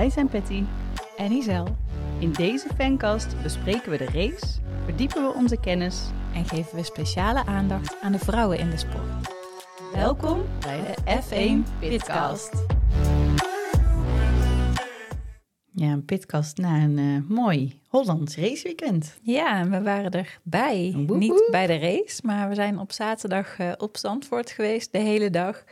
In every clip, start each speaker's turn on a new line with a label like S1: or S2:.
S1: Wij zijn Patty.
S2: en Isel.
S1: In deze fancast bespreken we de race, verdiepen we onze kennis.
S2: En geven we speciale aandacht aan de vrouwen in de sport.
S1: Welkom bij de F1 Pitcast. Ja, een pitcast na een eh, mooi Hollands raceweekend.
S2: Ja, we waren erbij. Niet bij de race, maar we zijn op zaterdag eh, op Zandvoort geweest, de hele dag.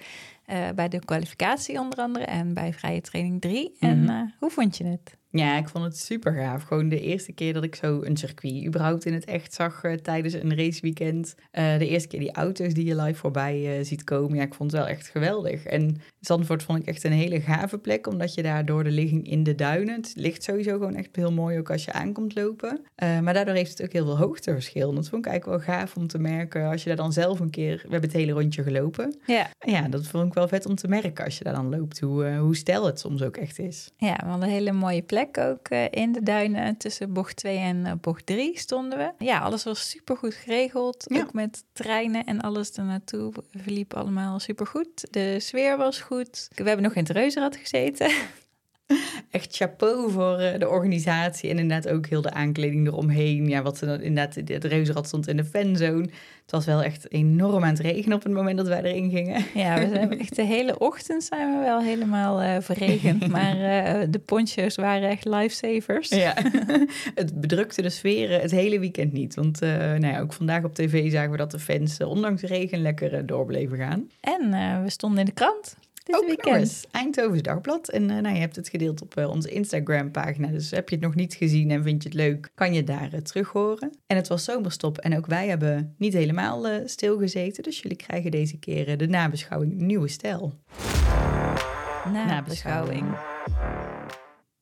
S2: Eh, bij de kwalificatie onder andere en bij vrije training 3. En
S1: Mhm.
S2: eh, hoe vond je het?
S1: Ja, ik vond het super gaaf. Gewoon de eerste keer dat ik zo een circuit überhaupt in het echt zag eh, tijdens een raceweekend. Eh de eerste keer die auto's die je live voorbij eh, ziet komen. Ja, ik vond het wel echt geweldig. En Zandvoort vond ik echt een hele gave plek, omdat je daar door de ligging in de duinen... Het ligt sowieso gewoon echt heel mooi ook als je aankomt lopen. Maar daardoor heeft het ook heel veel hoogteverschil. En dat vond ik eigenlijk wel gaaf om te merken als je daar dan zelf een keer... We hebben het hele rondje gelopen.
S2: Ja,
S1: Ja, dat vond ik wel vet om te merken als je daar dan loopt, hoe, hoe stel het soms ook echt is.
S2: ja we hadden een hele mooie plek ook eh, in de duinen. Tussen bocht 2 en eh, bocht 3 stonden we. Ja, alles was super goed geregeld.
S1: Ja.
S2: Ook met treinen en alles ernaartoe verliep allemaal super goed. De sfeer was goed. We hebben nog in het reuzenrad gezeten.
S1: Echt chapeau voor eh, de organisatie en inderdaad ook heel de aankleding eromheen. Ja, wat er dan inderdaad, het reuzenrad stond in de fanzone. Het was wel echt enorm aan het regenen op het moment dat wij erin gingen.
S2: Ja, we zijn echt de hele ochtend zijn we wel helemaal eh, verregend. Maar eh, de poncho's waren echt lifesavers.
S1: Ja, het bedrukte de sfeer het hele weekend niet. Want nou ja, ook vandaag op tv zagen we dat de fans, ondanks de regen, lekker eh, door bleven gaan.
S2: En we stonden in de krant dit
S1: ook nog
S2: weekend.
S1: eens, Eindhovens Dagblad. En eh, nou, je hebt het gedeeld op eh, onze Instagram-pagina. Dus heb je het nog niet gezien en vind je het leuk, kan je daar eh, terug horen. En het was zomerstop en ook wij hebben niet helemaal stilgezeten. Dus jullie krijgen deze keer de nabeschouwing Nieuwe Stijl.
S2: Nabeschouwing.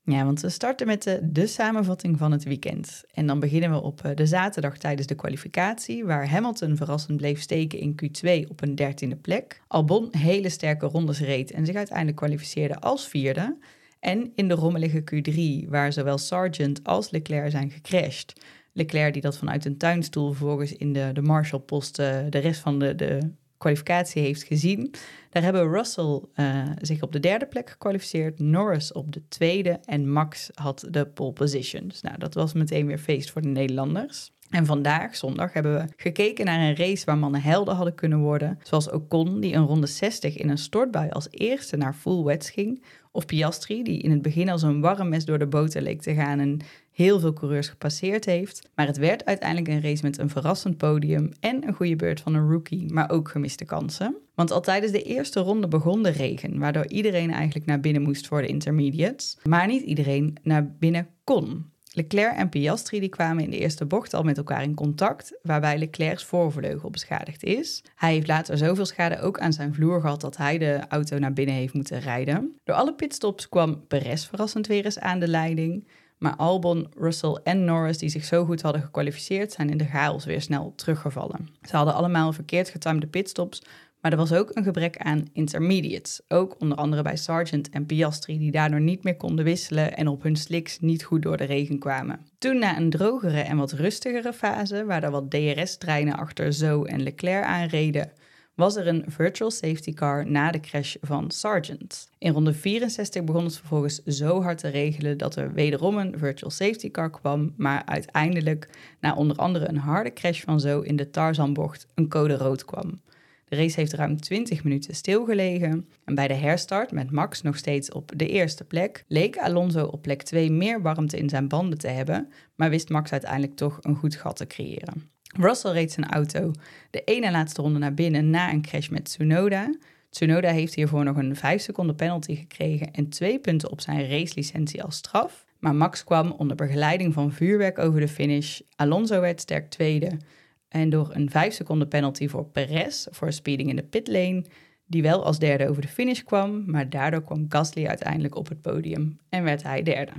S1: Ja, want we starten met de, de samenvatting van het weekend. En dan beginnen we op eh, de zaterdag tijdens de kwalificatie, waar Hamilton verrassend bleef steken in Q2 op een dertiende plek. Albon hele sterke rondes reed en zich uiteindelijk kwalificeerde als vierde. En in de rommelige Q3, waar zowel Sargent als Leclerc zijn gecrashed. Leclerc die dat vanuit een tuinstoel vervolgens in de, de Marshallpost eh, de rest van de, de kwalificatie heeft gezien. Daar hebben Russell eh, zich op de derde plek gekwalificeerd, Norris op de tweede en Max had de pole position. Dus nou, dat was meteen weer feest voor de Nederlanders. En vandaag, zondag, hebben we gekeken naar een race waar mannen helden hadden kunnen worden. Zoals Ocon, die een ronde 60 in een stortbui als eerste naar full wets ging. Of Piastri, die in het begin als een warm mes door de boter leek te gaan en heel veel coureurs gepasseerd heeft. Maar het werd uiteindelijk een race met een verrassend podium en een goede beurt van een rookie, maar ook gemiste kansen. Want al tijdens de eerste ronde begon de regen, waardoor iedereen eigenlijk naar binnen moest voor de intermediates. Maar niet iedereen naar binnen kon. Leclerc en Piastri die kwamen in de eerste bocht al met elkaar in contact, waarbij Leclerc's voorvleugel beschadigd is. Hij heeft later zoveel schade ook aan zijn vloer gehad dat hij de auto naar binnen heeft moeten rijden. Door alle pitstops kwam Perez verrassend weer eens aan de leiding. Maar Albon, Russell en Norris, die zich zo goed hadden gekwalificeerd, zijn in de chaos weer snel teruggevallen. Ze hadden allemaal verkeerd getimede pitstops, maar er was ook een gebrek aan intermediates. Ook onder andere bij Sargent en Piastri, die daardoor niet meer konden wisselen en op hun slicks niet goed door de regen kwamen. Toen na een drogere en wat rustigere fase, waar er wat DRS-treinen achter Zo en Leclerc aanreden, was er een virtual safety car na de crash van Sargent. In ronde 64 begon het vervolgens zo hard te regelen dat er wederom een virtual safety car kwam, maar uiteindelijk, na onder andere een harde crash van Zo in de Tarzanbocht, een code rood kwam. De race heeft ruim 20 minuten stilgelegen. En bij de herstart, met Max nog steeds op de eerste plek, leek Alonso op plek 2 meer warmte in zijn banden te hebben, maar wist Max uiteindelijk toch een goed gat te creëren. Russell reed zijn auto de ene laatste ronde naar binnen na een crash met Tsunoda. Tsunoda heeft hiervoor nog een 5 seconden penalty gekregen en twee punten op zijn racelicentie als straf. Maar Max kwam onder begeleiding van vuurwerk over de finish. Alonso werd sterk tweede. En door een 5 seconden penalty voor Perez voor speeding in de pitlane, die wel als derde over de finish kwam, maar daardoor kwam Gasly uiteindelijk op het podium en werd hij derde.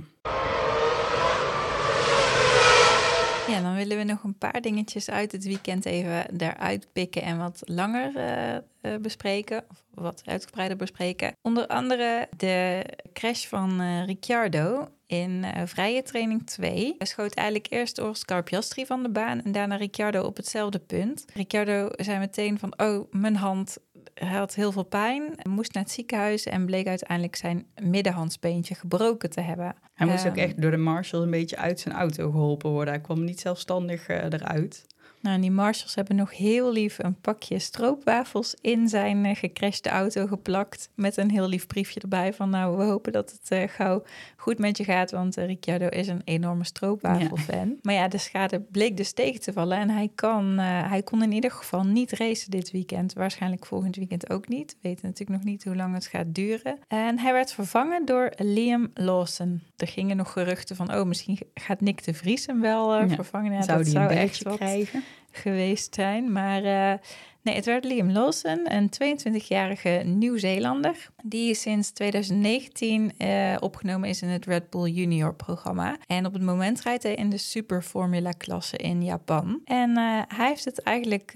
S2: Ja, dan willen we nog een paar dingetjes uit het weekend even eruit pikken en wat langer eh, eh, bespreken, of wat uitgebreider bespreken. Onder andere de crash van eh, Ricciardo in vrije training 2. Hij schoot eigenlijk eerst Oscar Piastri van de baan en daarna Ricciardo op hetzelfde punt. Ricciardo zei meteen van, oh, mijn hand, hij had heel veel pijn, moest naar het ziekenhuis en bleek uiteindelijk zijn middenhandsbeentje gebroken te hebben.
S1: Hij moest ook
S2: Ehm,
S1: echt door de marshal een beetje uit zijn auto geholpen worden. Hij kwam niet zelfstandig eh, eruit.
S2: Nou, en die marshals hebben nog heel lief een pakje stroopwafels in zijn eh, gecrashte auto geplakt. Met een heel lief briefje erbij van nou, we hopen dat het eh, gauw goed met je gaat. Want eh, Ricciardo is een enorme stroopwafelfan. Maar ja, de schade bleek dus tegen te vallen. En hij, kan, hij kon in ieder geval niet racen dit weekend. Waarschijnlijk volgend weekend ook niet. We weten natuurlijk nog niet hoe lang het gaat duren. En hij werd vervangen door Liam Lawson. Er gingen nog geruchten van, oh, misschien gaat Nick de Vries hem wel
S1: Ja,
S2: vervangen. Ja,
S1: zou
S2: dat
S1: die
S2: zou echt wat
S1: krijgen?
S2: Geweest zijn. Maar eh, nee, het werd Liam Lawson, een 22-jarige Nieuw-Zeelander. Die sinds 2019 eh, opgenomen is in het Red Bull Junior programma. En op het moment rijdt hij in de Super Formula klasse in Japan. En eh, hij heeft het eigenlijk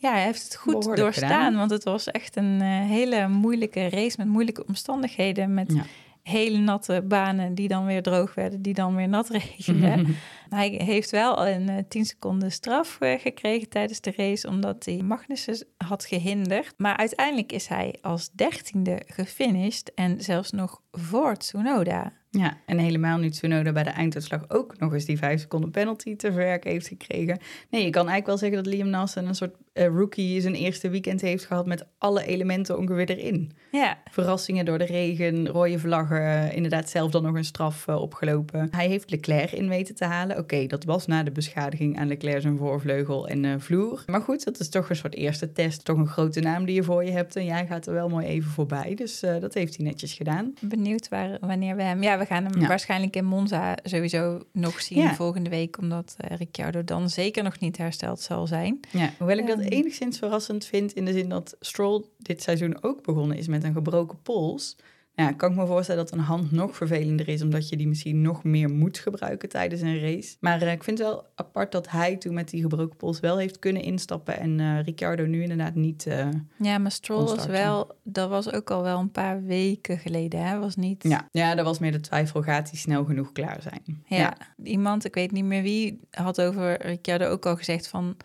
S2: ja, hij heeft het goed
S1: Behoorlijk
S2: doorstaan.
S1: gedaan.
S2: Want het was echt een hele moeilijke race met moeilijke omstandigheden. Met
S1: Ja.
S2: Hele natte banen die dan weer droog werden, die dan weer nat regenden. Hij heeft wel een eh, 10 seconden straf eh, gekregen tijdens de race, omdat hij Magnussen had gehinderd. Maar uiteindelijk is hij als dertiende gefinished en zelfs nog voor Tsunoda.
S1: Ja, en helemaal nu Tsunoda bij de einduitslag ook nog eens die vijf seconden penalty te verwerken heeft gekregen. Nee, je kan eigenlijk wel zeggen dat Liam Lawson een soort eh, rookie zijn eerste weekend heeft gehad met alle elementen ongeveer erin.
S2: Ja,
S1: Verrassingen door de regen, rode vlaggen, inderdaad zelf dan nog een straf eh, opgelopen. Hij heeft Leclerc in weten te halen. Oké, dat was na de beschadiging aan Leclerc zijn voorvleugel en eh, vloer. Maar goed, dat is toch een soort eerste test. Toch een grote naam die je voor je hebt en jij gaat er wel mooi even voorbij. Dus dat heeft hij netjes gedaan.
S2: benieuwd waar, wanneer we hem... Ja, we gaan hem
S1: Ja.
S2: waarschijnlijk in Monza sowieso nog zien
S1: Ja.
S2: volgende week, omdat Ricciardo dan zeker nog niet hersteld zal zijn.
S1: Ja, hoewel ik dat. Enigszins verrassend vind in de zin dat Stroll dit seizoen ook begonnen is met een gebroken pols. Ja, kan ik me voorstellen dat een hand nog vervelender is, omdat je die misschien nog meer moet gebruiken tijdens een race. Maar eh, ik vind het wel apart dat hij toen met die gebroken pols wel heeft kunnen instappen en eh Ricciardo nu inderdaad niet. eh,
S2: Ja, maar Stroll was wel... Dat was ook al wel een paar weken geleden, hè? Was niet...
S1: ja. ja, dat was meer de twijfel, gaat hij snel genoeg klaar zijn?
S2: Ja, iemand, ik weet niet meer wie, had over Ricciardo ook al gezegd van...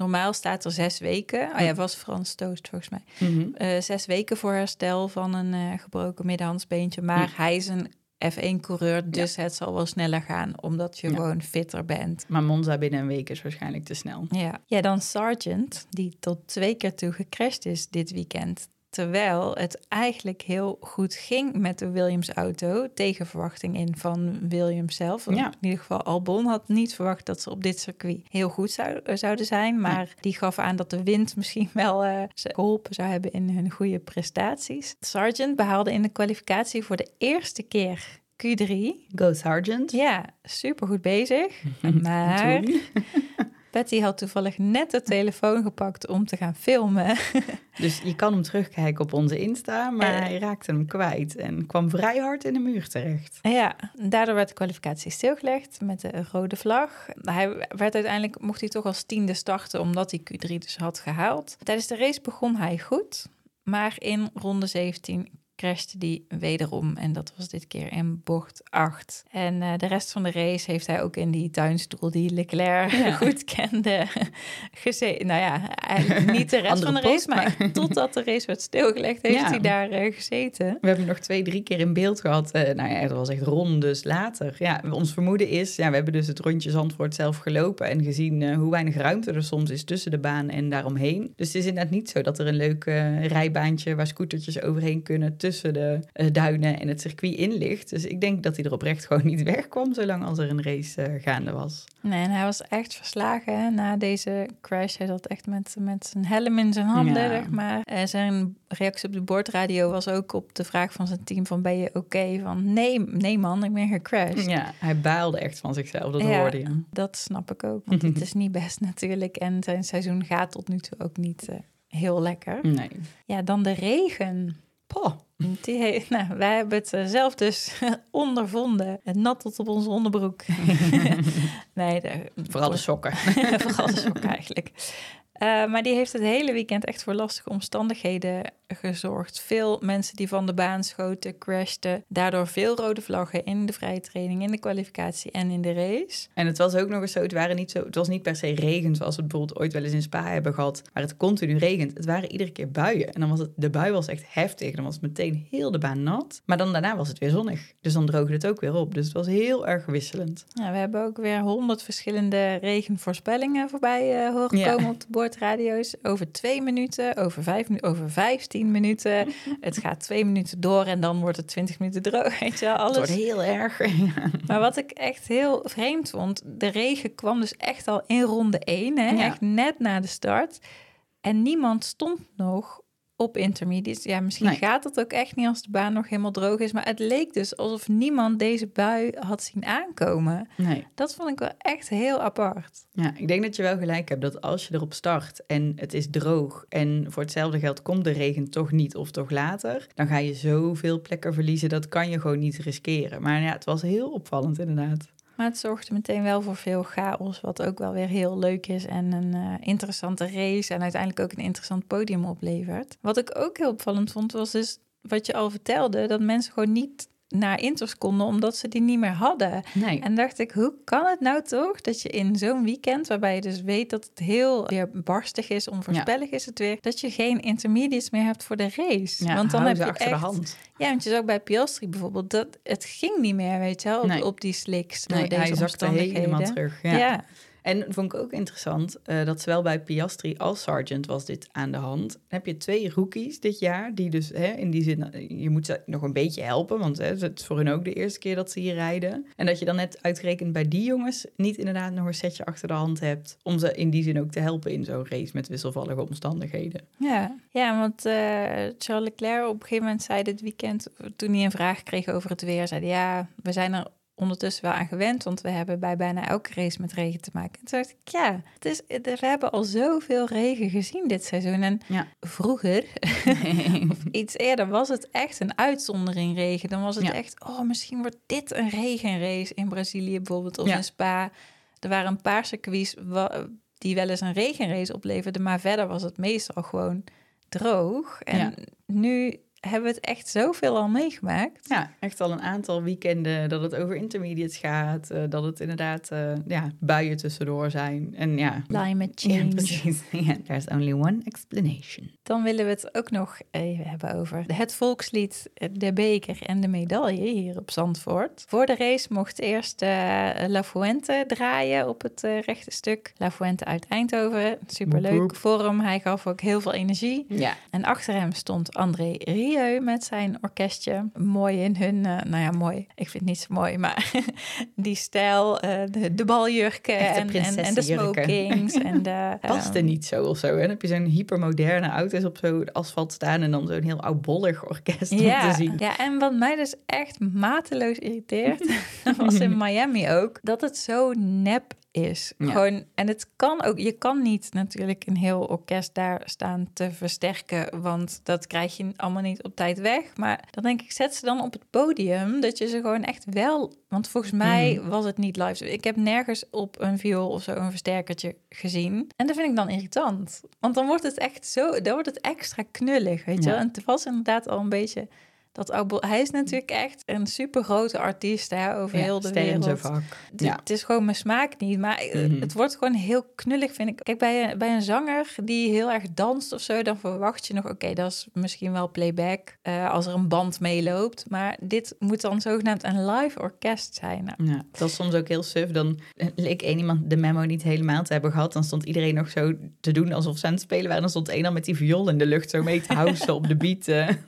S2: Normaal staat er zes weken. Oh ja, was Frans Toost volgens mij.
S1: Mhm.
S2: Eh, zes weken voor herstel van een eh, gebroken middenhandsbeentje. Maar hij is een F1-coureur, dus het zal wel sneller gaan... omdat je
S1: Ja.
S2: gewoon fitter bent.
S1: Maar Monza binnen een week is waarschijnlijk te snel.
S2: Ja. ja, dan Sargent, die tot twee keer toe gecrashed is dit weekend. Terwijl het eigenlijk heel goed ging met de Williams-auto. Tegen verwachting in van Williams zelf. Want
S1: Ja.
S2: In ieder geval, Albon had niet verwacht dat ze op dit circuit heel goed zou, eh, zouden zijn. Maar die gaf aan dat de wind misschien wel eh, ze geholpen zou hebben in hun goede prestaties. Sargent behaalde in de kwalificatie voor de eerste keer Q3.
S1: Go Sargent.
S2: Ja, super goed bezig. Maar. Patty had toevallig net de telefoon gepakt om te gaan filmen.
S1: Dus je kan hem terugkijken op onze Insta, maar
S2: Eh.
S1: hij raakte hem kwijt en kwam vrij hard in de muur terecht.
S2: ja, daardoor werd de kwalificatie stilgelegd met de rode vlag. Hij werd uiteindelijk, mocht hij toch als tiende starten, omdat hij Q3 dus had gehaald. Tijdens de race begon hij goed, maar in ronde 17 crashte die wederom. En dat was dit keer in bocht 8. En eh, de rest van de race heeft hij ook in die tuinstoel die Leclerc
S1: Ja.
S2: goed kende gezeten. Nou ja, niet de rest van de race,
S1: post,
S2: maar
S1: maar-
S2: totdat de race werd stilgelegd, heeft
S1: Ja.
S2: hij daar eh, gezeten.
S1: We hebben nog twee, drie keer in beeld gehad. Eh, nou ja, dat was echt rondes later. Ja, ons vermoeden is, ja, we hebben dus het rondje Zandvoort zelf gelopen en gezien hoe weinig ruimte er soms is tussen de baan en daaromheen. Dus het is inderdaad niet zo dat er een leuk rijbaantje waar scootertjes overheen kunnen tussen de eh, duinen en het circuit in ligt. Dus ik denk dat hij er oprecht gewoon niet wegkwam zolang als er een race eh, gaande was.
S2: Nee, en hij was echt verslagen hè, na deze crash. Hij zat echt met, met zijn helm in zijn handen,
S1: Ja.
S2: zeg maar. En zijn reactie op de bordradio was ook op de vraag van zijn team van... ben je oké? Van nee, nee man, ik ben gecrashed.
S1: Ja, hij baalde echt van zichzelf, dat
S2: Ja.
S1: hoorde je.
S2: Dat snap ik ook, want het is niet best natuurlijk. En zijn seizoen gaat tot nu toe ook niet eh, heel lekker.
S1: Nee.
S2: Ja, dan de regen.
S1: Poh.
S2: Die nou, wij hebben het eh, zelf dus ondervonden. Het nat tot op onze onderbroek. nee, de,
S1: Vooral de sokken.
S2: Vooral de sok eigenlijk. Eh, maar die heeft het hele weekend echt voor lastige omstandigheden gezorgd. Veel mensen die van de baan schoten, crashten. Daardoor veel rode vlaggen in de vrije training, in de kwalificatie en in de race.
S1: En het was ook nog eens zo, het, waren niet zo, het was niet per se regen zoals we het bijvoorbeeld ooit wel eens in Spa hebben gehad, waar het continu regent. Het waren iedere keer buien. En dan was het, de bui was echt heftig. Dan was het meteen heel de baan nat. Maar dan daarna was het weer zonnig. Dus dan droogde het ook weer op. Dus het was heel erg wisselend.
S2: Ja, we hebben ook weer honderd verschillende regenvoorspellingen voorbij uh, horen
S1: Ja.
S2: komen op de boordradio's. Over twee minuten, over vijf minuten, over vijftien minuten. het gaat twee minuten door en dan wordt het twintig minuten droog. Weet je wel,
S1: Het
S2: alles.
S1: wordt heel erg.
S2: Maar wat ik echt heel vreemd vond, de regen kwam dus echt al in ronde 1, hè?
S1: Ja.
S2: echt net na de start. En niemand stond nog op intermediates. Ja, misschien
S1: Nee.
S2: gaat dat ook echt niet als de baan nog helemaal droog is. Maar het leek dus alsof niemand deze bui had zien aankomen.
S1: Nee.
S2: Dat vond ik wel echt heel apart.
S1: Ja, ik denk dat je wel gelijk hebt dat als je erop start en het is droog en voor hetzelfde geld komt de regen toch niet of toch later, dan ga je zoveel plekken verliezen. Dat kan je gewoon niet riskeren. Maar ja, het was heel opvallend inderdaad.
S2: Maar het zorgde meteen wel voor veel chaos, wat ook wel weer heel leuk is. En een eh, interessante race en uiteindelijk ook een interessant podium oplevert. Wat ik ook heel opvallend vond, was dus wat je al vertelde, dat mensen gewoon niet naar inters konden, omdat ze die niet meer hadden.
S1: Nee.
S2: En dacht ik, hoe kan het nou toch dat je in zo'n weekend, waarbij je dus weet dat het heel weer barstig is, onvoorspellig is het weer, dat je geen intermediates meer hebt voor de race.
S1: Ja,
S2: want dan heb je
S1: achter
S2: echt,
S1: de hand.
S2: ja, want je zag bij Piastri bijvoorbeeld dat het ging niet meer, weet je wel, op,
S1: Nee.
S2: op die slicks. door
S1: Nee,
S2: deze
S1: hij zakte helemaal terug. Ja.
S2: Ja.
S1: En vond ik ook interessant eh, dat zowel bij Piastri als Sargent was dit aan de hand. Dan heb je twee rookies dit jaar, die dus hè, in die zin, eh, je moet ze nog een beetje helpen, want hè, het is voor hun ook de eerste keer dat ze hier rijden. En dat je dan net uitgerekend bij die jongens niet inderdaad nog een setje achter de hand hebt, om ze in die zin ook te helpen in zo'n race met wisselvallige omstandigheden.
S2: Ja, ja want eh, Charles Leclerc op een gegeven moment zei dit weekend, toen hij een vraag kreeg over het weer, zei hij, ja, we zijn er ondertussen wel aan gewend, want we hebben bij bijna elke race met regen te maken. En toen dacht ik, ja, het is, we hebben al zoveel regen gezien dit seizoen. En
S1: Ja.
S2: vroeger, of iets eerder, was het echt een uitzondering regen. Dan was het
S1: Ja.
S2: echt, oh, misschien wordt dit een regenrace in Brazilië bijvoorbeeld, of
S1: Ja.
S2: in Spa. Er waren een paar circuits die wel eens een regenrace opleverden, maar verder was het meestal gewoon droog. En nu hebben we het echt zoveel al meegemaakt.
S1: Ja, echt al een aantal weekenden dat het over intermediates gaat, eh, dat het inderdaad eh, ja, buien tussendoor zijn. En ja,
S2: Climate
S1: ja
S2: change.
S1: precies. There's only one explanation.
S2: Dan willen we het ook nog even hebben over het volkslied, de beker en de medaille hier op Zandvoort. Voor de race mocht eerst eh, La Fuente draaien op het eh, rechte stuk. La Fuente uit Eindhoven, superleuk voor hem. Hij gaf ook heel veel energie.
S1: Ja,
S2: En achter hem stond André Rieu met zijn orkestje. Mooi in hun, eh, nou ja, mooi. Ik vind het niet zo mooi, maar die stijl, eh, de, de baljurken en, en, en de smokings. en de,
S1: past er
S2: ehm,
S1: niet zo of zo. En dan heb je zo'n hypermoderne auto's op zo'n asfalt staan en dan zo'n heel oudbollig orkest om te zien.
S2: ja, en wat mij dus echt mateloos irriteert, was in Miami ook, dat het zo nep is.
S1: Ja.
S2: Gewoon, en het kan ook, je kan niet natuurlijk een heel orkest daar staan te versterken, want dat krijg je allemaal niet op tijd weg. Maar dan denk ik, zet ze dan op het podium, dat je ze gewoon echt wel, want volgens mij
S1: Mhm.
S2: was het niet live. Ik heb nergens op een viool of zo een versterkertje gezien. En dat vind ik dan irritant, want dan wordt het echt zo, dan wordt het extra knullig, weet je
S1: Ja.
S2: En het was inderdaad al een beetje dat oude... Hij is natuurlijk echt een super grote artiest hè, over
S1: Ja,
S2: heel de wereld.
S1: vak. Ja.
S2: het is gewoon mijn smaak niet, maar eh,
S1: Mhm.
S2: het wordt gewoon heel knullig, vind ik. Kijk, bij, een- bij een zanger die heel erg danst of zo, dan verwacht je nog, oké, dat is misschien wel playback eh, als er een band meeloopt. Maar dit moet dan zogenaamd een live orkest zijn. Nou,
S1: Ja, dat was soms ook heel suf. Dan leek één iemand de memo niet helemaal te hebben gehad. Dan stond iedereen nog zo te doen alsof ze aan het spelen waren. En dan stond één al met die viool in de lucht zo mee te housen op de beat.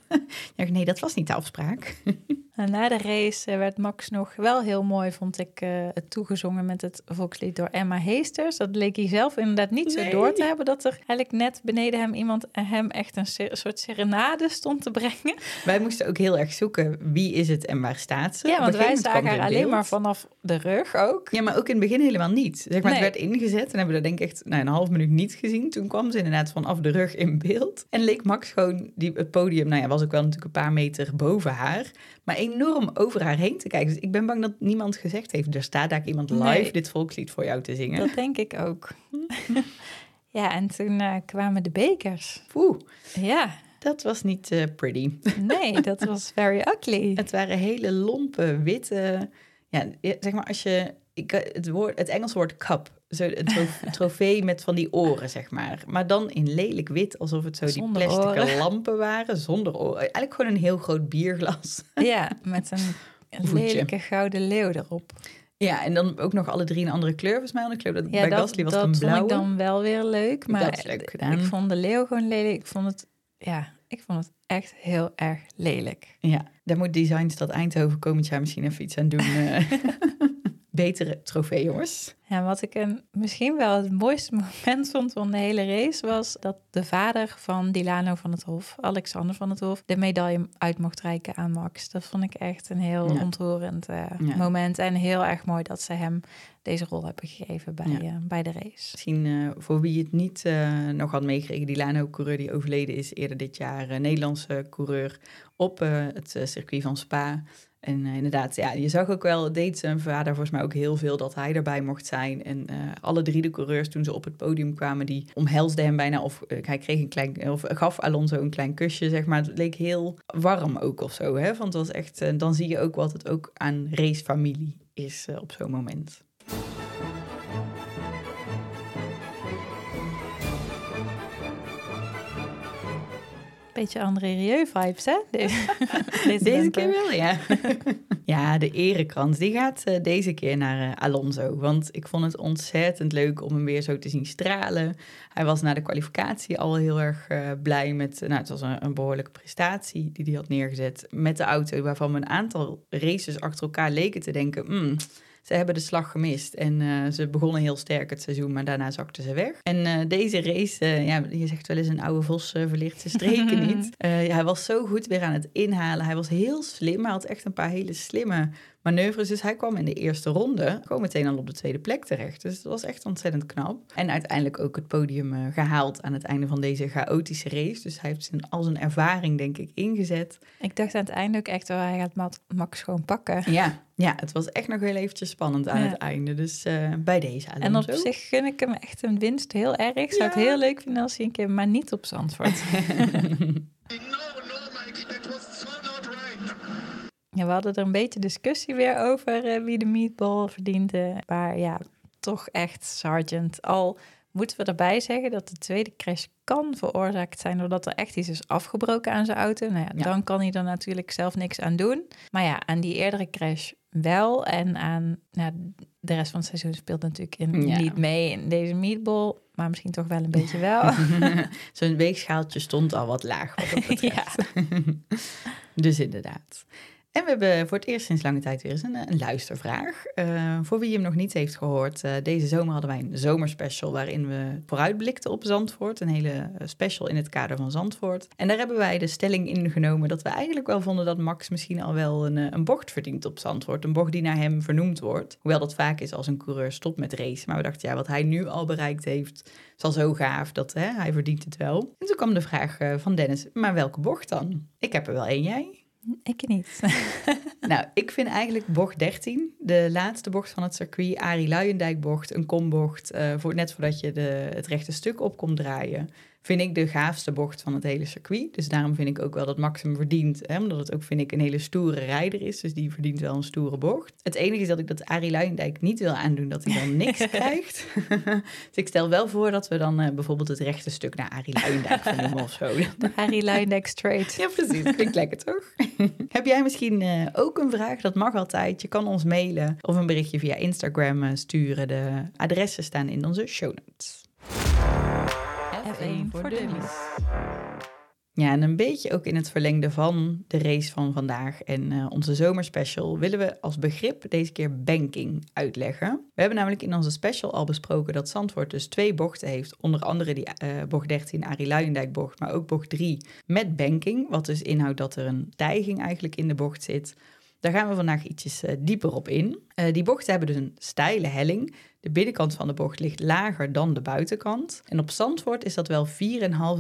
S1: Ja, nee, dat was niet de afspraak.
S2: En na de race eh, werd Max nog wel heel mooi, vond ik, eh, toegezongen met het volkslied door Emma Heesters. Dat leek hij zelf inderdaad niet zo door te hebben, dat er eigenlijk net beneden hem iemand en hem echt een soort serenade stond te brengen.
S1: Wij moesten ook heel erg zoeken wie is het en waar staat ze.
S2: Ja, want wij zagen haar alleen maar vanaf de rug ook.
S1: Ja, maar ook in het begin helemaal niet. Zeg maar,
S2: Nee.
S1: Het werd ingezet en hebben we dat denk ik echt nou, een half minuut niet gezien. Toen kwam ze inderdaad vanaf de rug in beeld. En leek Max gewoon die, het podium, nou ja, was ook wel natuurlijk een paar meter boven haar. Maar enorm over haar heen te kijken. Dus ik ben bang dat niemand gezegd heeft, er staat daar iemand live
S2: Nee.
S1: dit volkslied voor jou te zingen.
S2: Dat denk ik ook. Ja, en toen eh, kwamen de bekers.
S1: Oeh,
S2: Ja,
S1: dat was niet eh, pretty.
S2: nee, dat was very ugly.
S1: Het waren hele lompe, witte... Ja, zeg maar als je... Ik, het, woord, het Engelse woord cup. Zo een tro- trofee met van die oren, zeg maar. Maar dan in lelijk wit, alsof het zo die plastic
S2: oren.
S1: lampen waren. Zonder oren. Eigenlijk gewoon een heel groot bierglas.
S2: Ja, met een, lelijke gouden leeuw erop.
S1: Ja, en dan ook nog alle drie een andere kleur, volgens mij. Want ik geloof dat
S2: Ja,
S1: bij
S2: dat,
S1: Gasly was
S2: dat
S1: het een
S2: vond
S1: blauwe.
S2: ik dan wel weer leuk. Maar
S1: Dat is leuk gedaan.
S2: ik vond de leeuw gewoon lelijk. Ik vond het, ja, ik vond het echt heel erg lelijk.
S1: Ja, daar moet Designstad Eindhoven komend jaar misschien even iets aan doen. Betere trofee, jongens.
S2: Ja, wat ik een, misschien wel het mooiste moment vond van de hele race was dat de vader van Dilano van het Hof, Alexander van het Hof, de medaille uit mocht reiken aan Max. Dat vond ik echt een heel
S1: Ja.
S2: ontroerend eh,
S1: Ja.
S2: moment en heel erg mooi dat ze hem deze rol hebben gegeven bij,
S1: Ja.
S2: eh, bij de race.
S1: Misschien eh, voor wie het niet nog had meegekregen, die Lano-coureur die overleden is eerder dit jaar, Nederlandse coureur op het circuit van Spa. En eh, inderdaad, ja, je zag ook wel, deed zijn vader volgens mij ook heel veel dat hij erbij mocht zijn. En eh, alle drie de coureurs toen ze op het podium kwamen, die omhelsden hem bijna. Of eh, hij kreeg een klein, of gaf Alonso een klein kusje, zeg maar. Het leek heel warm ook of zo, hè. Want het was echt, dan zie je ook wat het ook aan racefamilie is op zo'n moment.
S2: Beetje André Rieu vibes, hè? Deze, deze
S1: keer wel, ja. ja, de erekrans die gaat eh, deze keer naar eh, Alonso. Want ik vond het ontzettend leuk om hem weer zo te zien stralen. Hij was na de kwalificatie al heel erg eh, blij met... nou, het was een, een behoorlijke prestatie die hij had neergezet met de auto... waarvan we een aantal races achter elkaar leken te denken... "Hmm, ze hebben de slag gemist en eh, ze begonnen heel sterk het seizoen, maar daarna zakten ze weg. En eh, deze race, eh, ja, je zegt wel eens een oude vos verlicht zijn streken niet. Ja, hij was zo goed weer aan het inhalen. Hij was heel slim. Hij had echt een paar hele slimme manoeuvres. Dus hij kwam in de eerste ronde gewoon meteen al op de tweede plek terecht. Dus dat was echt ontzettend knap. En uiteindelijk ook het podium eh, gehaald aan het einde van deze chaotische race. Dus hij heeft zijn, al zijn ervaring, denk ik, ingezet.
S2: Ik dacht aan het einde ook echt, oh, hij gaat Mat- Max gewoon pakken.
S1: Ja, ja, het was echt nog heel eventjes spannend aan
S2: Ja.
S1: het einde. Dus eh, bij deze
S2: En op zich gun ik hem echt een winst heel erg. Ik zou het
S1: Ja.
S2: heel leuk vinden als hij een keer, maar niet op Zandvoort. Ja, we hadden er een beetje discussie weer over eh, wie de meatball verdiende. Maar ja, toch echt Sargent. Al moeten we erbij zeggen dat de tweede crash kan veroorzaakt zijn doordat er echt iets is afgebroken aan zijn auto. Nou ja,
S1: Ja.
S2: dan kan hij er natuurlijk zelf niks aan doen. Maar ja, aan die eerdere crash wel. En aan nou, de rest van het seizoen speelt natuurlijk in,
S1: Ja.
S2: niet mee in deze meatball. Maar misschien toch wel een beetje wel.
S1: Zo'n weegschaaltje stond al wat laag. Wat dat betreft. dus inderdaad. En we hebben voor het eerst sinds lange tijd weer eens een, een luistervraag. Eh, voor wie hem nog niet heeft gehoord, eh, deze zomer hadden wij een zomerspecial waarin we vooruitblikten op Zandvoort. Een hele eh, special in het kader van Zandvoort. En daar hebben wij de stelling ingenomen dat we eigenlijk wel vonden dat Max misschien al wel een, eh, een bocht verdient op Zandvoort. Een bocht die naar hem vernoemd wordt. Hoewel dat vaak is als een coureur stopt met racen. Maar we dachten, ja, wat hij nu al bereikt heeft, is al zo gaaf dat hè, hij verdient het wel. En toen kwam de vraag eh, van Dennis, maar welke bocht dan? Ik heb er wel één, jij?
S2: Ik niet.
S1: Nou, ik vind eigenlijk bocht 13, de laatste bocht van het circuit, Arie Luijendijk bocht, een kombocht, eh, voor, net voordat je de, het rechte stuk op komt draaien, vind ik de gaafste bocht van het hele circuit. Dus daarom vind ik ook wel dat Max hem verdient, hè, omdat het ook, vind ik, een hele stoere rijder is, dus die verdient wel een stoere bocht. Het enige is dat ik dat Arie Luijendijk niet wil aandoen, dat hij dan niks krijgt. dus ik stel wel voor dat we dan eh, bijvoorbeeld het rechte stuk naar Arie Luijendijk vernoemen of zo.
S2: Harry Luindijk straight.
S1: Ja, precies. Klinkt lekker, toch? Heb jij misschien eh, ook een vraag? Dat mag altijd. Je kan ons mailen of een berichtje via Instagram eh, sturen. De adressen staan in onze show notes.
S2: F1 voor dummies.
S1: Ja, en een beetje ook in het verlengde van de race van vandaag en eh, onze zomerspecial willen we als begrip deze keer banking uitleggen. We hebben namelijk in onze special al besproken dat Zandvoort dus twee bochten heeft. Onder andere die eh, bocht 13, Arie Luijendijk bocht, maar ook bocht 3 met banking. Wat dus inhoudt dat er een tijging eigenlijk in de bocht zit. Daar gaan we vandaag ietsjes eh, dieper op in. Eh, die bochten hebben dus een steile helling. De binnenkant van de bocht ligt lager dan de buitenkant. En op Zandvoort is dat wel 4,5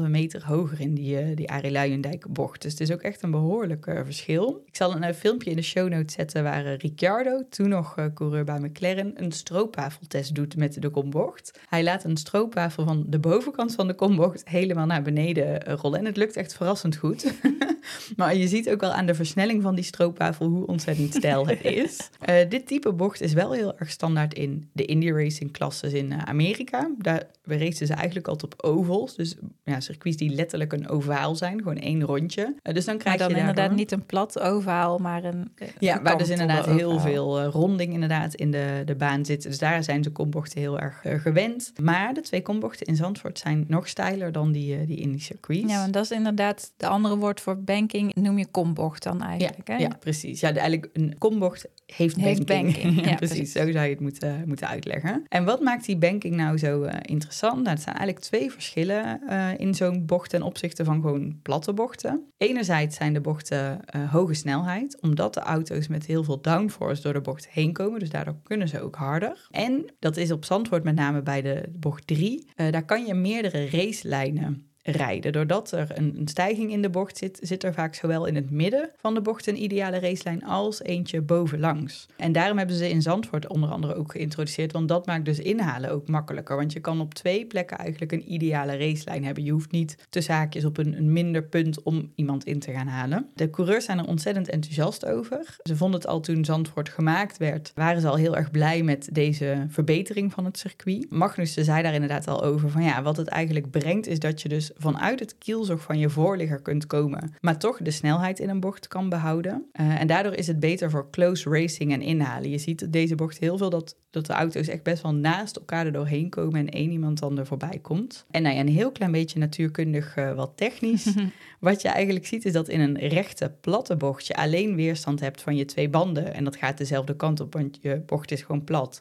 S1: meter hoger in die, uh, die Arie Luijendijk bocht. Dus het is ook echt een behoorlijk uh, verschil. Ik zal een uh, filmpje in de show notes zetten waar Ricciardo, toen nog coureur bij McLaren, een stroopwafeltest doet met de kombocht. Hij laat een stroopwafel van de bovenkant van de kombocht helemaal naar beneden rollen. En het lukt echt verrassend goed. maar je ziet ook wel aan de versnelling van die stroopwafel hoe ontzettend stijl het is. dit type bocht is wel heel erg standaard in de Racing klasses in Amerika. Daar racen ze eigenlijk altijd op ovals. Dus ja, circuits die letterlijk een ovaal zijn, gewoon één rondje. Uh, dus dan krijg
S2: maar dan
S1: je
S2: inderdaad niet een plat ovaal, maar een
S1: Ja, waar dus inderdaad heel veel uh, ronding inderdaad in de, de baan zit. Dus daar zijn ze kombochten heel erg uh, gewend. Maar de twee kombochten in Zandvoort zijn nog steiler dan die, die in die circuits.
S2: Ja, want dat is inderdaad de andere woord voor banking, noem je kombocht dan eigenlijk.
S1: Ja,
S2: hè?
S1: ja precies. Ja, de, eigenlijk een kombocht heeft,
S2: heeft
S1: banking.
S2: banking.
S1: ja, precies. Zo zou je het moeten, moeten uitleggen. En wat maakt die banking nou zo uh, interessant? Nou, zijn eigenlijk twee verschillen uh, in zo'n bocht ten opzichte van gewoon platte bochten. Enerzijds zijn de bochten uh, hoge snelheid, omdat de auto's met heel veel downforce door de bocht heen komen. Dus daardoor kunnen ze ook harder. En dat is op Zandvoort met name bij de bocht 3. daar kan je meerdere racelijnen rijden. Doordat er een, een, stijging in de bocht zit, zit er vaak zowel in het midden van de bocht een ideale racelijn als eentje bovenlangs. En daarom hebben ze in Zandvoort onder andere ook geïntroduceerd, want dat maakt dus inhalen ook makkelijker. Want je kan op twee plekken eigenlijk een ideale racelijn hebben. Je hoeft niet te zaakjes op een, een minder punt om iemand in te gaan halen. De coureurs zijn er ontzettend enthousiast over. Ze vonden het al toen Zandvoort gemaakt werd, waren ze al heel erg blij met deze verbetering van het circuit. Magnussen zei daar inderdaad al over van ja, wat het eigenlijk brengt is dat je dus vanuit het kielzog van je voorligger kunt komen, maar toch de snelheid in een bocht kan behouden. Uh, en daardoor is het beter voor close racing en inhalen. Je ziet deze bocht heel veel dat, dat de auto's echt best wel naast elkaar er doorheen komen en één iemand dan er voorbij komt. En nou ja, een heel klein beetje natuurkundig uh, wat technisch. wat je eigenlijk ziet is dat in een rechte platte bocht je alleen weerstand hebt van je twee banden en dat gaat dezelfde kant op, want je bocht is gewoon plat.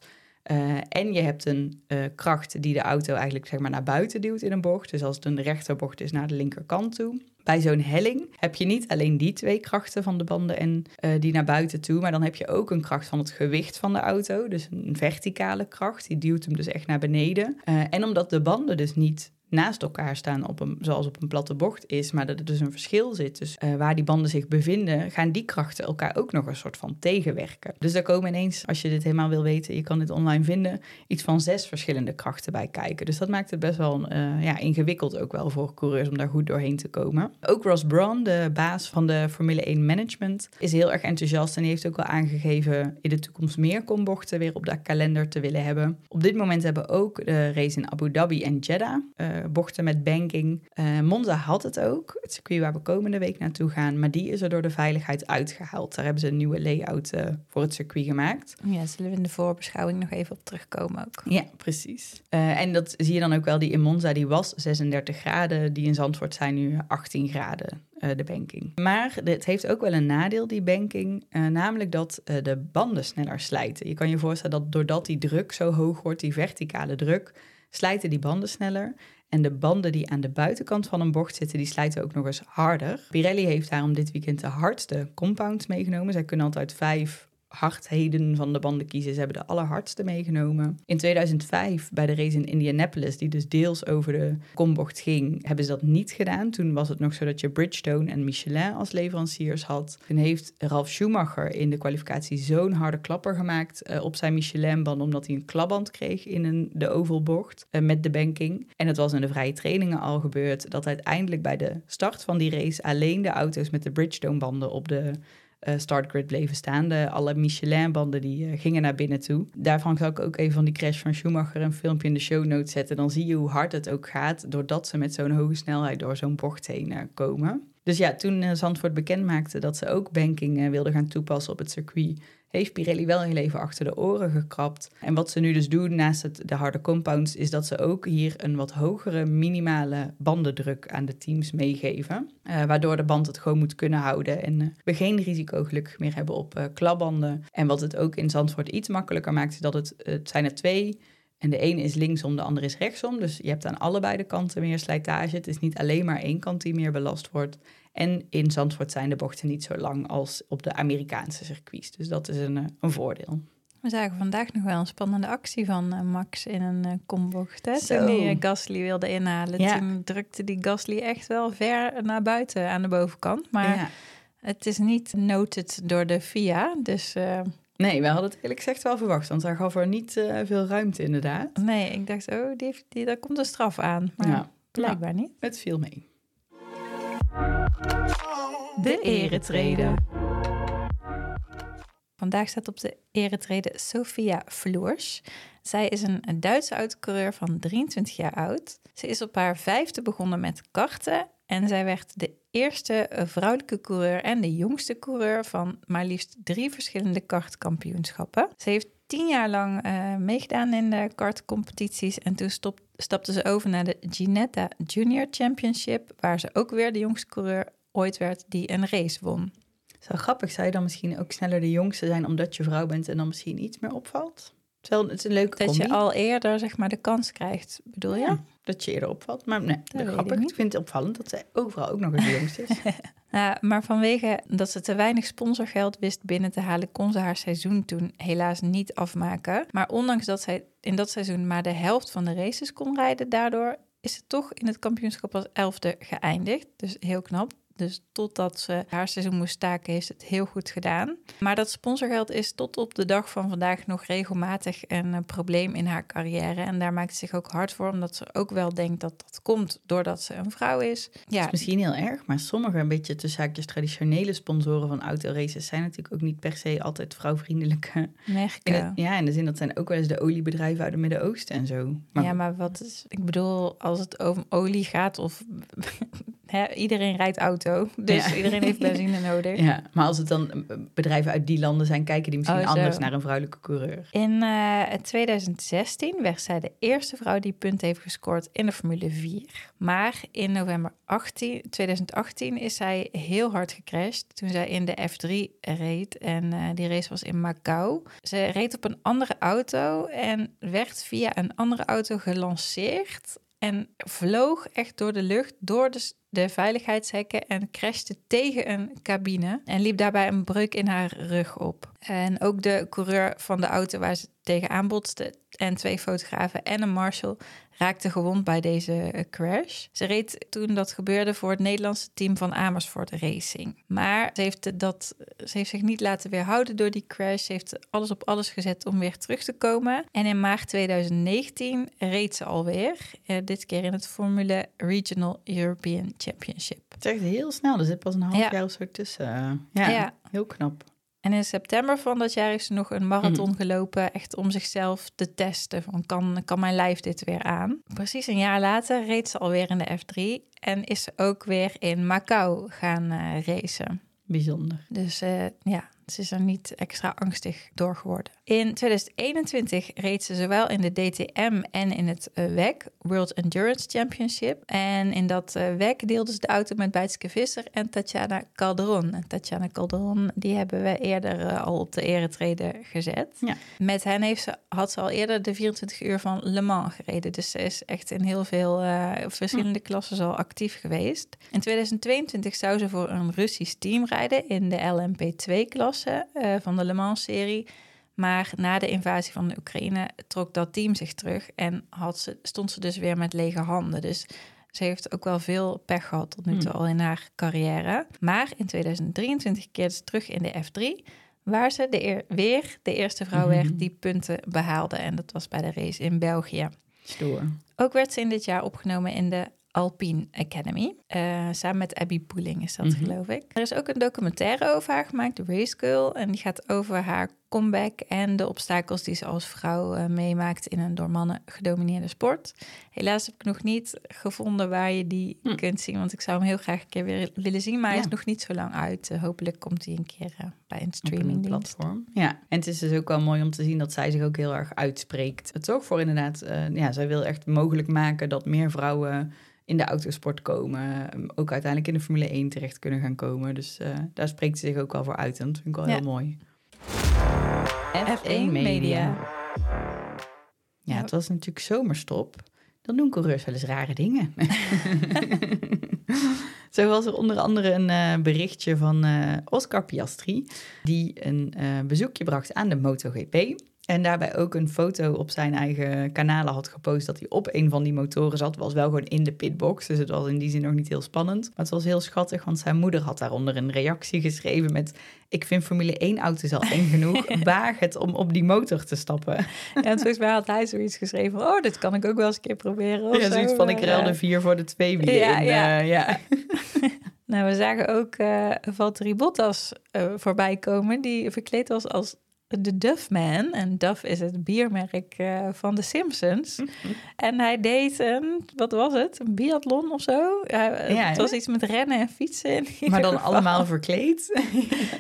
S1: Uh, en je hebt een uh, kracht die de auto eigenlijk zeg maar, naar buiten duwt in een bocht. Dus als het een rechterbocht is, naar de linkerkant toe. Bij zo'n helling heb je niet alleen die twee krachten van de banden en uh, die naar buiten toe, maar dan heb je ook een kracht van het gewicht van de auto. Dus een verticale kracht, die duwt hem dus echt naar beneden. en omdat de banden dus niet naast elkaar staan, op een, zoals op een platte bocht is, maar dat er dus een verschil zit. Dus uh, waar die banden zich bevinden, gaan die krachten elkaar ook nog een soort van tegenwerken. Dus daar komen ineens, als je dit helemaal wil weten, je kan dit online vinden, iets van zes verschillende krachten bij kijken. Dus dat maakt het best wel uh, ja, ingewikkeld ook wel voor coureurs om daar goed doorheen te komen. Ook Ross Brawn, de baas van de Formule 1 Management, is heel erg enthousiast en heeft ook wel aangegeven in de toekomst meer kombochten weer op de kalender te willen hebben. Op dit moment hebben ook de race in Abu Dhabi en Jeddah uh, bochten met banking. Uh, Monza had het ook, het circuit waar we komende week naartoe gaan, maar die is er door de veiligheid uitgehaald. Daar hebben ze een nieuwe layout uh, voor het circuit gemaakt.
S2: Ja, zullen we in de voorbeschouwing nog even op terugkomen ook.
S1: Ja, precies. Uh, en dat zie je dan ook wel, die in Monza die was 36 graden, die in Zandvoort zijn nu 18 graden. de banking. Maar het heeft ook wel een nadeel, die banking, namelijk dat de banden sneller slijten. Je kan je voorstellen dat doordat die druk zo hoog wordt, die verticale druk, slijten die banden sneller. En de banden die aan de buitenkant van een bocht zitten, die slijten ook nog eens harder. Pirelli heeft daarom dit weekend de hardste compounds meegenomen. Zij kunnen altijd vijf hardheden van de banden kiezen. Ze hebben de allerhardste meegenomen. In 2005, bij de race in Indianapolis, die dus deels over de kombocht ging, hebben ze dat niet gedaan. Toen was het nog zo dat je Bridgestone en Michelin als leveranciers had. Toen heeft Ralf Schumacher in de kwalificatie zo'n harde klapper gemaakt uh, op zijn Michelin-band, omdat hij een klapband kreeg in een, de ovalbocht uh, met de banking. En het was in de vrije trainingen al gebeurd dat uiteindelijk bij de start van die race alleen de auto's met de Bridgestone-banden op de uh, startgrid bleven staan. De, alle Michelin-banden die uh, gingen naar binnen toe. Daarvan zal ik ook even van die crash van Schumacher een filmpje in de show notes zetten. Dan zie je hoe hard het ook gaat doordat ze met zo'n hoge snelheid door zo'n bocht heen uh, komen. Dus ja, toen Zandvoort bekend maakte dat ze ook banking wilden gaan toepassen op het circuit, heeft Pirelli wel heel even achter de oren gekrapt. En wat ze nu dus doen naast het, de harde compounds, is dat ze ook hier een wat hogere minimale bandendruk aan de teams meegeven. Uh, waardoor de band het gewoon moet kunnen houden en uh, we geen risico gelukkig meer hebben op uh, klapbanden. En wat het ook in Zandvoort iets makkelijker maakt, is dat het, het zijn er twee En de ene is linksom, de andere is rechtsom. Dus je hebt aan allebei de kanten meer slijtage. Het is niet alleen maar één kant die meer belast wordt. En in Zandvoort zijn de bochten niet zo lang als op de Amerikaanse circuits. Dus dat is een, eh, een voordeel.
S2: We zagen vandaag nog wel een spannende actie van eh, Max in een uh, kombocht. Hè? Toen hij eh, Gasly wilde inhalen.
S1: Ja.
S2: Toen drukte die Gasly echt wel ver naar buiten aan de bovenkant. Maar
S1: Ja.
S2: het is niet noted door de FIA. Dus eh,
S1: Nee, we hadden het eerlijk gezegd wel verwacht. Want daar gaf er niet eh, veel ruimte inderdaad.
S2: nee, ik dacht, oh, die, heeft- die, daar komt een straf aan. Maar
S1: Ja.
S2: blijkbaar niet.
S1: Het viel mee.
S2: De eretreden. Vandaag staat op de eretreden Sofia Floers. Zij is een Duitse autocoureur van 23 jaar oud. Ze is op haar vijfde begonnen met karten. En zij werd de eerste vrouwelijke coureur en de jongste coureur van maar liefst drie verschillende kartkampioenschappen. Ze heeft tien jaar lang eh, meegedaan in de kartcompetities. En toen stop- stapte ze over naar de Ginetta Junior Championship, waar ze ook weer de jongste coureur ooit werd die een race won.
S1: Zo grappig, zou je dan misschien ook sneller de jongste zijn omdat je vrouw bent en dan misschien iets meer opvalt? Terwijl het is een leuke
S2: Dat
S1: combi.
S2: je al eerder zeg maar de kans krijgt, bedoel je?
S1: Ja, dat je eerder opvalt. Maar nee,
S2: ik
S1: grappig. Ik,
S2: niet.
S1: vind het opvallend dat zij overal ook nog eens de jongste is.
S2: Nou, maar vanwege dat ze te weinig sponsorgeld wist binnen te halen, kon ze haar seizoen toen helaas niet afmaken. Maar ondanks dat zij in dat seizoen maar de helft van de races kon rijden, daardoor is ze toch in het kampioenschap als elfde geëindigd. Dus heel knap. Dus totdat ze haar seizoen moest staken, heeft het heel goed gedaan. Maar dat sponsorgeld is tot op de dag van vandaag nog regelmatig een eh, probleem in haar carrière. En daar maakt ze zich ook hard voor, omdat ze ook wel denkt dat dat komt doordat ze een vrouw is.
S1: Dat
S2: Ja,
S1: is misschien heel erg, maar sommige een beetje tussen haakjes traditionele sponsoren van autoraces zijn natuurlijk ook niet per se altijd vrouwvriendelijke. In
S2: merken.
S1: ja, in de zin dat zijn ook wel eens de oliebedrijven uit het Midden-Oosten en zo. Maar
S2: ja, maar wat is... Ik bedoel, als het over olie gaat of... iedereen rijdt auto, dus
S1: Ja.
S2: iedereen heeft benzine nodig.
S1: Ja, maar als het dan eh, bedrijven uit die landen zijn, kijken die misschien
S2: Oh,
S1: anders naar een vrouwelijke coureur.
S2: In eh, 2016 werd zij de eerste vrouw die punten heeft gescoord in de Formule 4. Maar in november 18, 2018 is zij heel hard gecrashed toen zij in de F3 reed. En eh, die race was in Macau. Ze reed op een andere auto en werd via een andere auto gelanceerd. En vloog echt door de lucht, door de, de veiligheidshekken en crashte tegen een cabine. En liep daarbij een breuk in haar rug op. En ook de coureur van de auto waar ze tegenaan botste en twee fotografen en een marshal raakten gewond bij deze eh, crash. Ze reed toen dat gebeurde voor het Nederlandse team van Amersfoort Racing. Maar ze heeft, dat, ze heeft zich niet laten weerhouden door die crash. Ze heeft alles op alles gezet om weer terug te komen. En in maart 2019 reed ze alweer. eh, dit keer in het Formule Regional European Championship.
S1: Het is echt heel snel, er zit pas een half
S2: Ja.
S1: jaar of zo tussen. Ja,
S2: Ja.
S1: heel knap.
S2: En in september van dat jaar heeft ze nog een marathon gelopen, echt om zichzelf te testen. Van kan, kan mijn lijf dit weer aan? Precies een jaar later reed ze alweer in de F3 en is ze ook weer in Macau gaan eh, racen.
S1: Bijzonder.
S2: Dus eh, ja, ze is er niet extra angstig door geworden. In 2021 reed ze zowel in de DTM en in het eh, WEC, World Endurance Championship. En in dat eh, WEC deelde ze de auto met Bijtske Visser en Tatjana Calderon. En Tatjana Calderon, die hebben we eerder eh, al op de eretreden gezet.
S1: Ja.
S2: Met hen heeft ze, had ze al eerder de 24 uur van Le Mans gereden. Dus ze is echt in heel veel verschillende klassen al actief geweest. In 2022 zou ze voor een Russisch team rijden in de LMP2-klasse eh, van de Le Mans-serie. Maar na de invasie van de Oekraïne trok dat team zich terug en had ze, stond ze dus weer met lege handen. Dus ze heeft ook wel veel pech gehad tot nu toe al in haar carrière. Maar in 2023 keerde ze terug in de F3, waar ze de eer- weer de eerste vrouw werd die punten behaalde. En dat was bij de race in België.
S1: Stoer.
S2: Ook werd ze in dit jaar opgenomen in de Alpine Academy. Eh, samen met Abby Poeling is dat,
S1: Mhm.
S2: geloof ik. Er is ook een documentaire over haar gemaakt, The Race Girl. En die gaat over haar comeback en de obstakels die ze als vrouw eh, meemaakt in een door mannen gedomineerde sport. Helaas heb ik nog niet gevonden waar je die
S1: Hm.
S2: kunt zien, want ik zou hem heel graag een keer weer willen zien. Maar hij is nog niet zo lang uit. Eh, hopelijk komt hij een keer bij een
S1: Op een
S2: streamingdienst.
S1: platform. Ja, en het is dus ook wel mooi om te zien dat zij zich ook heel erg uitspreekt. Het zorgt voor inderdaad, ja, zij wil echt mogelijk maken dat meer vrouwen in de autosport komen. um, Ook uiteindelijk in de Formule 1 terecht kunnen gaan komen. Dus eh, daar spreekt ze zich ook wel voor uit. En dat vind ik wel
S2: Ja.
S1: heel mooi.
S2: F1 Media.
S1: Ja, het was natuurlijk zomerstop. Dan doen coureurs wel eens rare dingen. Zo was er onder andere een eh, berichtje van eh, Oscar Piastri... die een bezoekje bracht aan de MotoGP... En daarbij ook een foto op zijn eigen kanalen had gepost dat hij op een van die motoren zat. Was wel gewoon in de pitbox, dus het was in die zin nog niet heel spannend. Maar het was heel schattig, want zijn moeder had daaronder een reactie geschreven met... Ik vind Formule 1 auto's al eng genoeg, waag het om op die motor te stappen.
S2: Ja, en volgens mij had hij zoiets geschreven van, oh, dit kan ik ook wel eens een keer proberen. of
S1: Ja,
S2: zo,
S1: zoiets van ik ruil de vier voor de twee wielen
S2: Ja,
S1: in.
S2: ja.
S1: eh, ja.
S2: Nou, we zagen ook eh Valtteri Bottas eh, voorbij komen, die verkleed was als de Duffman. En Duff is het biermerk eh, van de Simpsons. En hij deed een, wat was het? Een biathlon of zo? Ja,
S1: Ja,
S2: het was
S1: hè?
S2: iets met rennen en fietsen.
S1: Maar dan
S2: geval.
S1: allemaal verkleed.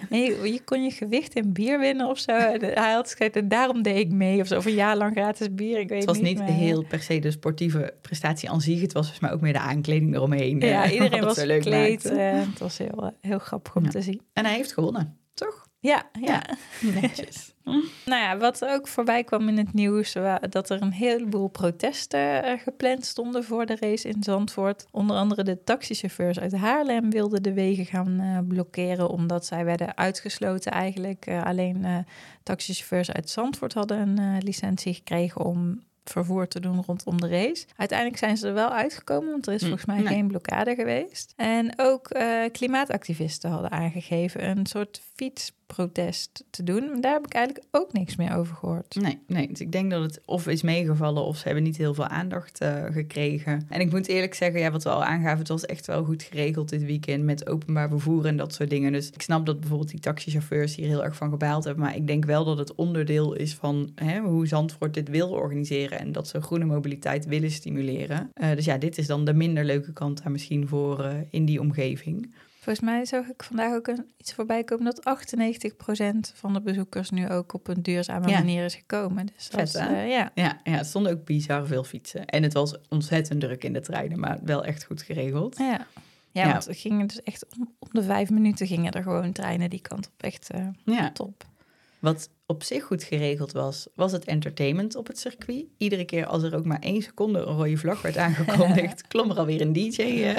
S2: Nee, je kon je gewicht in bier winnen of zo. En Hij had gezegd, en daarom deed ik mee of zo. Of een jaar lang gratis bier, ik weet
S1: Het was niet
S2: maar-
S1: heel per se de sportieve prestatie aan zich. Het was volgens mij ook meer de aankleding eromheen.
S2: Ja,
S1: eh,
S2: iedereen was gekleed. eh, het was heel, eh, heel grappig om
S1: Ja.
S2: te zien.
S1: En hij heeft gewonnen, toch?
S2: Ja, ja.
S1: Netjes.
S2: Nou ja, wat ook voorbij kwam in het nieuws, dat er een heleboel protesten eh, gepland stonden voor de race in Zandvoort. Onder andere de taxichauffeurs uit Haarlem wilden de wegen gaan eh, blokkeren, omdat zij werden uitgesloten eigenlijk. Eh, alleen taxichauffeurs uit Zandvoort hadden een licentie gekregen om vervoer te doen rondom de race. Uiteindelijk zijn ze er wel uitgekomen, want er is
S1: Mm,
S2: volgens mij
S1: nee.
S2: geen blokkade geweest. En ook eh, klimaatactivisten hadden aangegeven een soort fietsprotest te doen. Daar heb ik eigenlijk ook niks meer over gehoord.
S1: Nee, nee, dus ik denk dat het of is meegevallen of ze hebben niet heel veel aandacht eh, gekregen. En ik moet eerlijk zeggen, ja, wat we al aangaven, het was echt wel goed geregeld dit weekend met openbaar vervoer en dat soort dingen. Dus ik snap dat bijvoorbeeld die taxichauffeurs hier heel erg van gebaald hebben. Maar ik denk wel dat het onderdeel is van hè, hoe Zandvoort dit wil organiseren en dat ze groene mobiliteit willen stimuleren. Eh, dus ja, dit is dan de minder leuke kant daar misschien voor eh, in die omgeving.
S2: Volgens mij zag ik vandaag ook een, iets voorbij komen dat 98% van de bezoekers nu ook op een duurzame
S1: Ja.
S2: manier is gekomen. Dus dat
S1: Vet,
S2: eh, ja.
S1: Ja, ja, het stonden ook bizar veel fietsen. En het was ontzettend druk in de treinen, maar wel echt goed geregeld.
S2: Ja. Ja,
S1: Ja.
S2: want er gingen dus echt om, om de vijf minuten gingen er gewoon treinen die kant op. Echt
S1: Ja.
S2: top.
S1: Wat op zich goed geregeld was, was het entertainment op het circuit. Iedere keer als er ook maar één seconde een rode vlag werd aangekondigd, klom er alweer een DJ eh,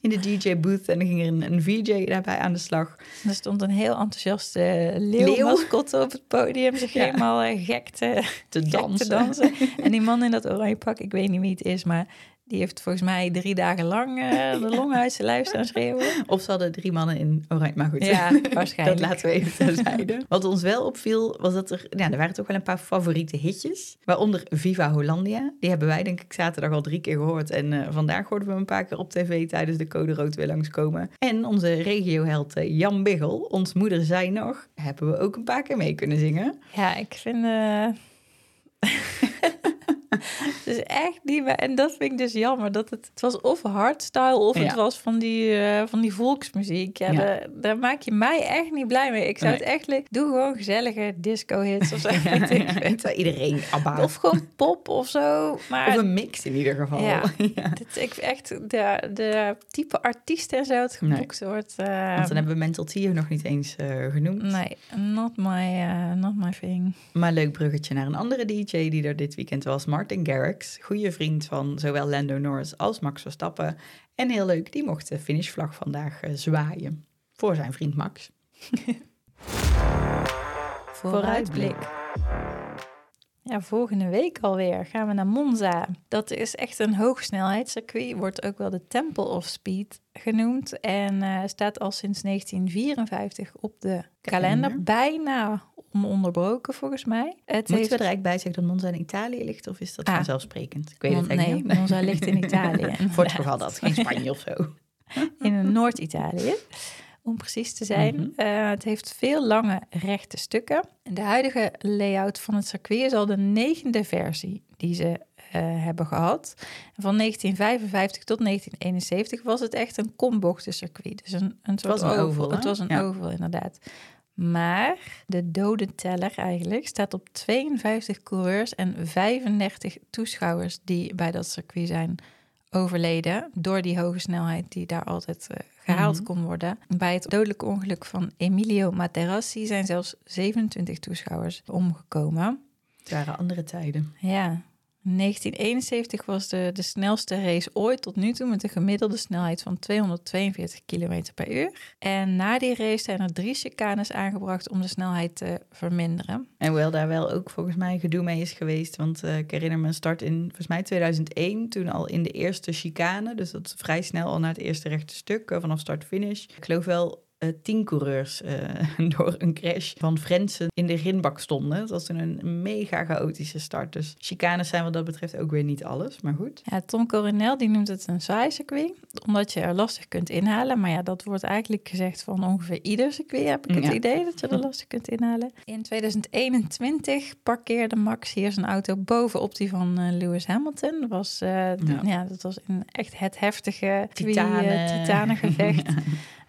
S1: in de DJ-booth en dan ging er een, een VJ daarbij aan de slag.
S2: Er stond een heel enthousiaste
S1: Leeuw.
S2: leeuwmascotte op het podium. Zich
S1: Ja.
S2: helemaal eh, gek te,
S1: Te
S2: gek
S1: dansen.
S2: te dansen. En die man in dat oranje pak, ik weet niet wie het is, maar die heeft volgens mij drie dagen lang eh, de zijn lijf staan schreeuwen.
S1: Of ze hadden drie mannen in oranje, maar goed.
S2: Ja,
S1: Dat
S2: waarschijnlijk.
S1: laten we even terzijde. Wat ons wel opviel, was dat er... Ja, er waren toch wel een paar favoriete hitjes. Waaronder Viva Hollandia. Die hebben wij denk ik zaterdag al drie keer gehoord. En eh, vandaag hoorden we hem een paar keer op tv tijdens de Code Rood weer langskomen. En onze regioheld eh, Jan Biggel, ons moeder zei nog, hebben we ook een paar keer mee kunnen zingen.
S2: Ja, ik vind... eh het is echt niet meer... En dat vind ik dus jammer. Dat het, het was of hardstyle of het was van die, eh, van die volksmuziek. Ja,
S1: Ja.
S2: Daar, daar maak je mij echt niet blij mee. Ik zou
S1: Nee.
S2: het echt... li- Doe gewoon gezellige disco-hits of zo.
S1: Iedereen ABBA.
S2: Of gewoon pop of zo. Maar
S1: Of een mix in ieder geval.
S2: Ja. Dit, ik echt de, de type artiest en zo het
S1: Nee.
S2: geboekt wordt. eh,
S1: Want dan hebben we Mental Tio nog niet eens eh, genoemd.
S2: Nee, not my, not my thing.
S1: Maar leuk bruggetje naar een andere DJ die er dit weekend was, Martin Garrix. Goede vriend van zowel Lando Norris als Max Verstappen. En heel leuk, die mocht de finishvlag vandaag eh, zwaaien. Voor zijn vriend Max.
S2: Vooruitblik. Ja, volgende week alweer gaan we naar Monza. Dat is echt een hoogsnelheidscircuit, wordt ook wel de Temple of Speed genoemd. En eh, staat al sinds 1954 op de kalender.
S1: Kalender.
S2: Bijna ononderbroken volgens mij. Het
S1: Moeten
S2: heeft...
S1: we er eigenlijk bij zeggen dat Monza in Italië ligt of is dat
S2: Ah.
S1: vanzelfsprekend? Ik weet
S2: Mon-
S1: het eigenlijk
S2: nee,
S1: niet.
S2: Monza ligt in Italië.
S1: Voor het geval dat, geen Spanje of zo.
S2: in Noord-Italië, om precies te zijn.
S1: Mhm.
S2: Eh, het heeft veel lange rechte stukken. De huidige layout van het circuit is al de negende versie die ze eh, hebben gehad. En van 1955 tot 1971 was het echt een kombochtencircuit. Dus een, een soort
S1: was een oval?
S2: Het was een
S1: Ja.
S2: oval, inderdaad. Maar de dodenteller eigenlijk staat op 52 coureurs en 35 toeschouwers die bij dat circuit zijn overleden door die hoge snelheid die daar altijd eh, gehaald
S1: Mhm.
S2: kon worden. Bij het dodelijke ongeluk van Emilio Materassi zijn zelfs 27 toeschouwers omgekomen.
S1: Het waren andere tijden.
S2: Ja, 1971 was de, de snelste race ooit tot nu toe met een gemiddelde snelheid van 242 km per uur. En na die race zijn er drie chicanes aangebracht om de snelheid te verminderen.
S1: En hoewel daar wel ook volgens mij gedoe mee is geweest. Want eh, ik herinner me een start in volgens mij 2001, toen al in de eerste chicane. Dus dat is vrij snel al naar het eerste rechte stuk, eh, vanaf start-finish. Ik geloof wel tien coureurs eh, door een crash van Frensen in de rinbak stonden. Dat was toen een mega chaotische start. Dus chicanes zijn wat dat betreft ook weer niet alles, maar goed.
S2: Ja, Tom Coronel die noemt het een saai circuit, omdat je er lastig kunt inhalen. Maar ja, dat wordt eigenlijk gezegd van ongeveer ieder circuit, heb ik het
S1: Ja.
S2: idee, dat je er lastig kunt inhalen. In 2021 parkeerde Max hier zijn auto bovenop die van eh, Lewis Hamilton. Dat was, eh,
S1: Ja.
S2: ja. dat was een echt het heftige
S1: Titanen.
S2: eh, titanengevecht.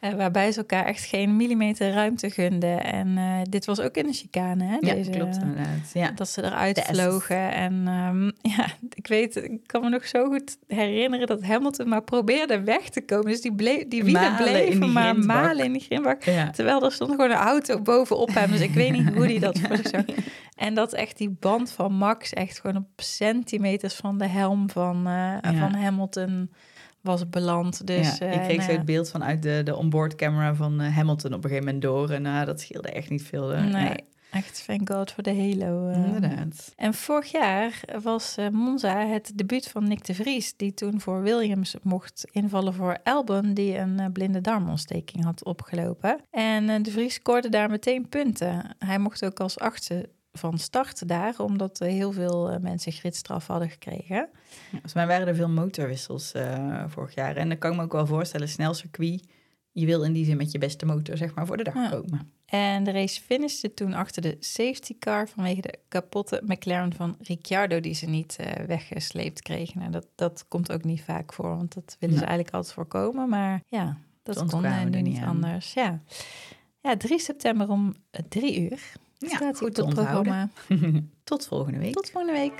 S2: eh, waarbij ze elkaar echt geen millimeter ruimte gunden. En eh, dit was ook in de chicane, hè?
S1: Ja,
S2: Deze,
S1: klopt inderdaad. Ja.
S2: dat ze eruit
S1: De
S2: vlogen. En ehm, ja, ik weet, ik kan me nog zo goed herinneren dat Hamilton maar probeerde weg te komen. Dus die, bleef, die wielen
S1: Malen
S2: bleven maar
S1: grindbak.
S2: malen in die grindbak.
S1: Ja.
S2: Terwijl er stond gewoon een auto bovenop hem. Dus ik weet niet hoe die dat voor zich zag. En dat echt die band van Max echt gewoon op centimeters van de helm van, eh, van Hamilton was beland. Dus,
S1: ja,
S2: eh,
S1: ik kreeg
S2: nou
S1: zo het beeld vanuit de, de onboard camera van eh, Hamilton op een gegeven moment door. En nou, dat scheelde echt niet veel. eh,
S2: Nee, echt thank god voor de Halo. eh.
S1: inderdaad.
S2: En vorig jaar was eh, Monza het debuut van Nick de Vries, die toen voor Williams mocht invallen voor Albon, die een eh, blinde darmontsteking had opgelopen. En eh, de Vries scoorde daar meteen punten. Hij mocht ook als achtste van start daar, omdat heel veel eh, mensen gridstraf hadden gekregen.
S1: Volgens mij waren er veel motorwissels eh, vorig jaar. En dan kan ik me ook wel voorstellen, snel circuit. Je wil in die zin met je beste motor zeg maar voor de dag
S2: Ja.
S1: komen.
S2: En de race finishte toen achter de safety car vanwege de kapotte McLaren van Ricciardo die ze niet eh, weggesleept kregen. Nou, dat, dat komt ook niet vaak voor, want dat willen ze eigenlijk altijd voorkomen. Maar ja, dat kon nu niet
S1: aan.
S2: anders. Ja. ja, 3 september om 3 uur
S1: Ja, goed te onthouden. Tot volgende week.
S2: Tot volgende week.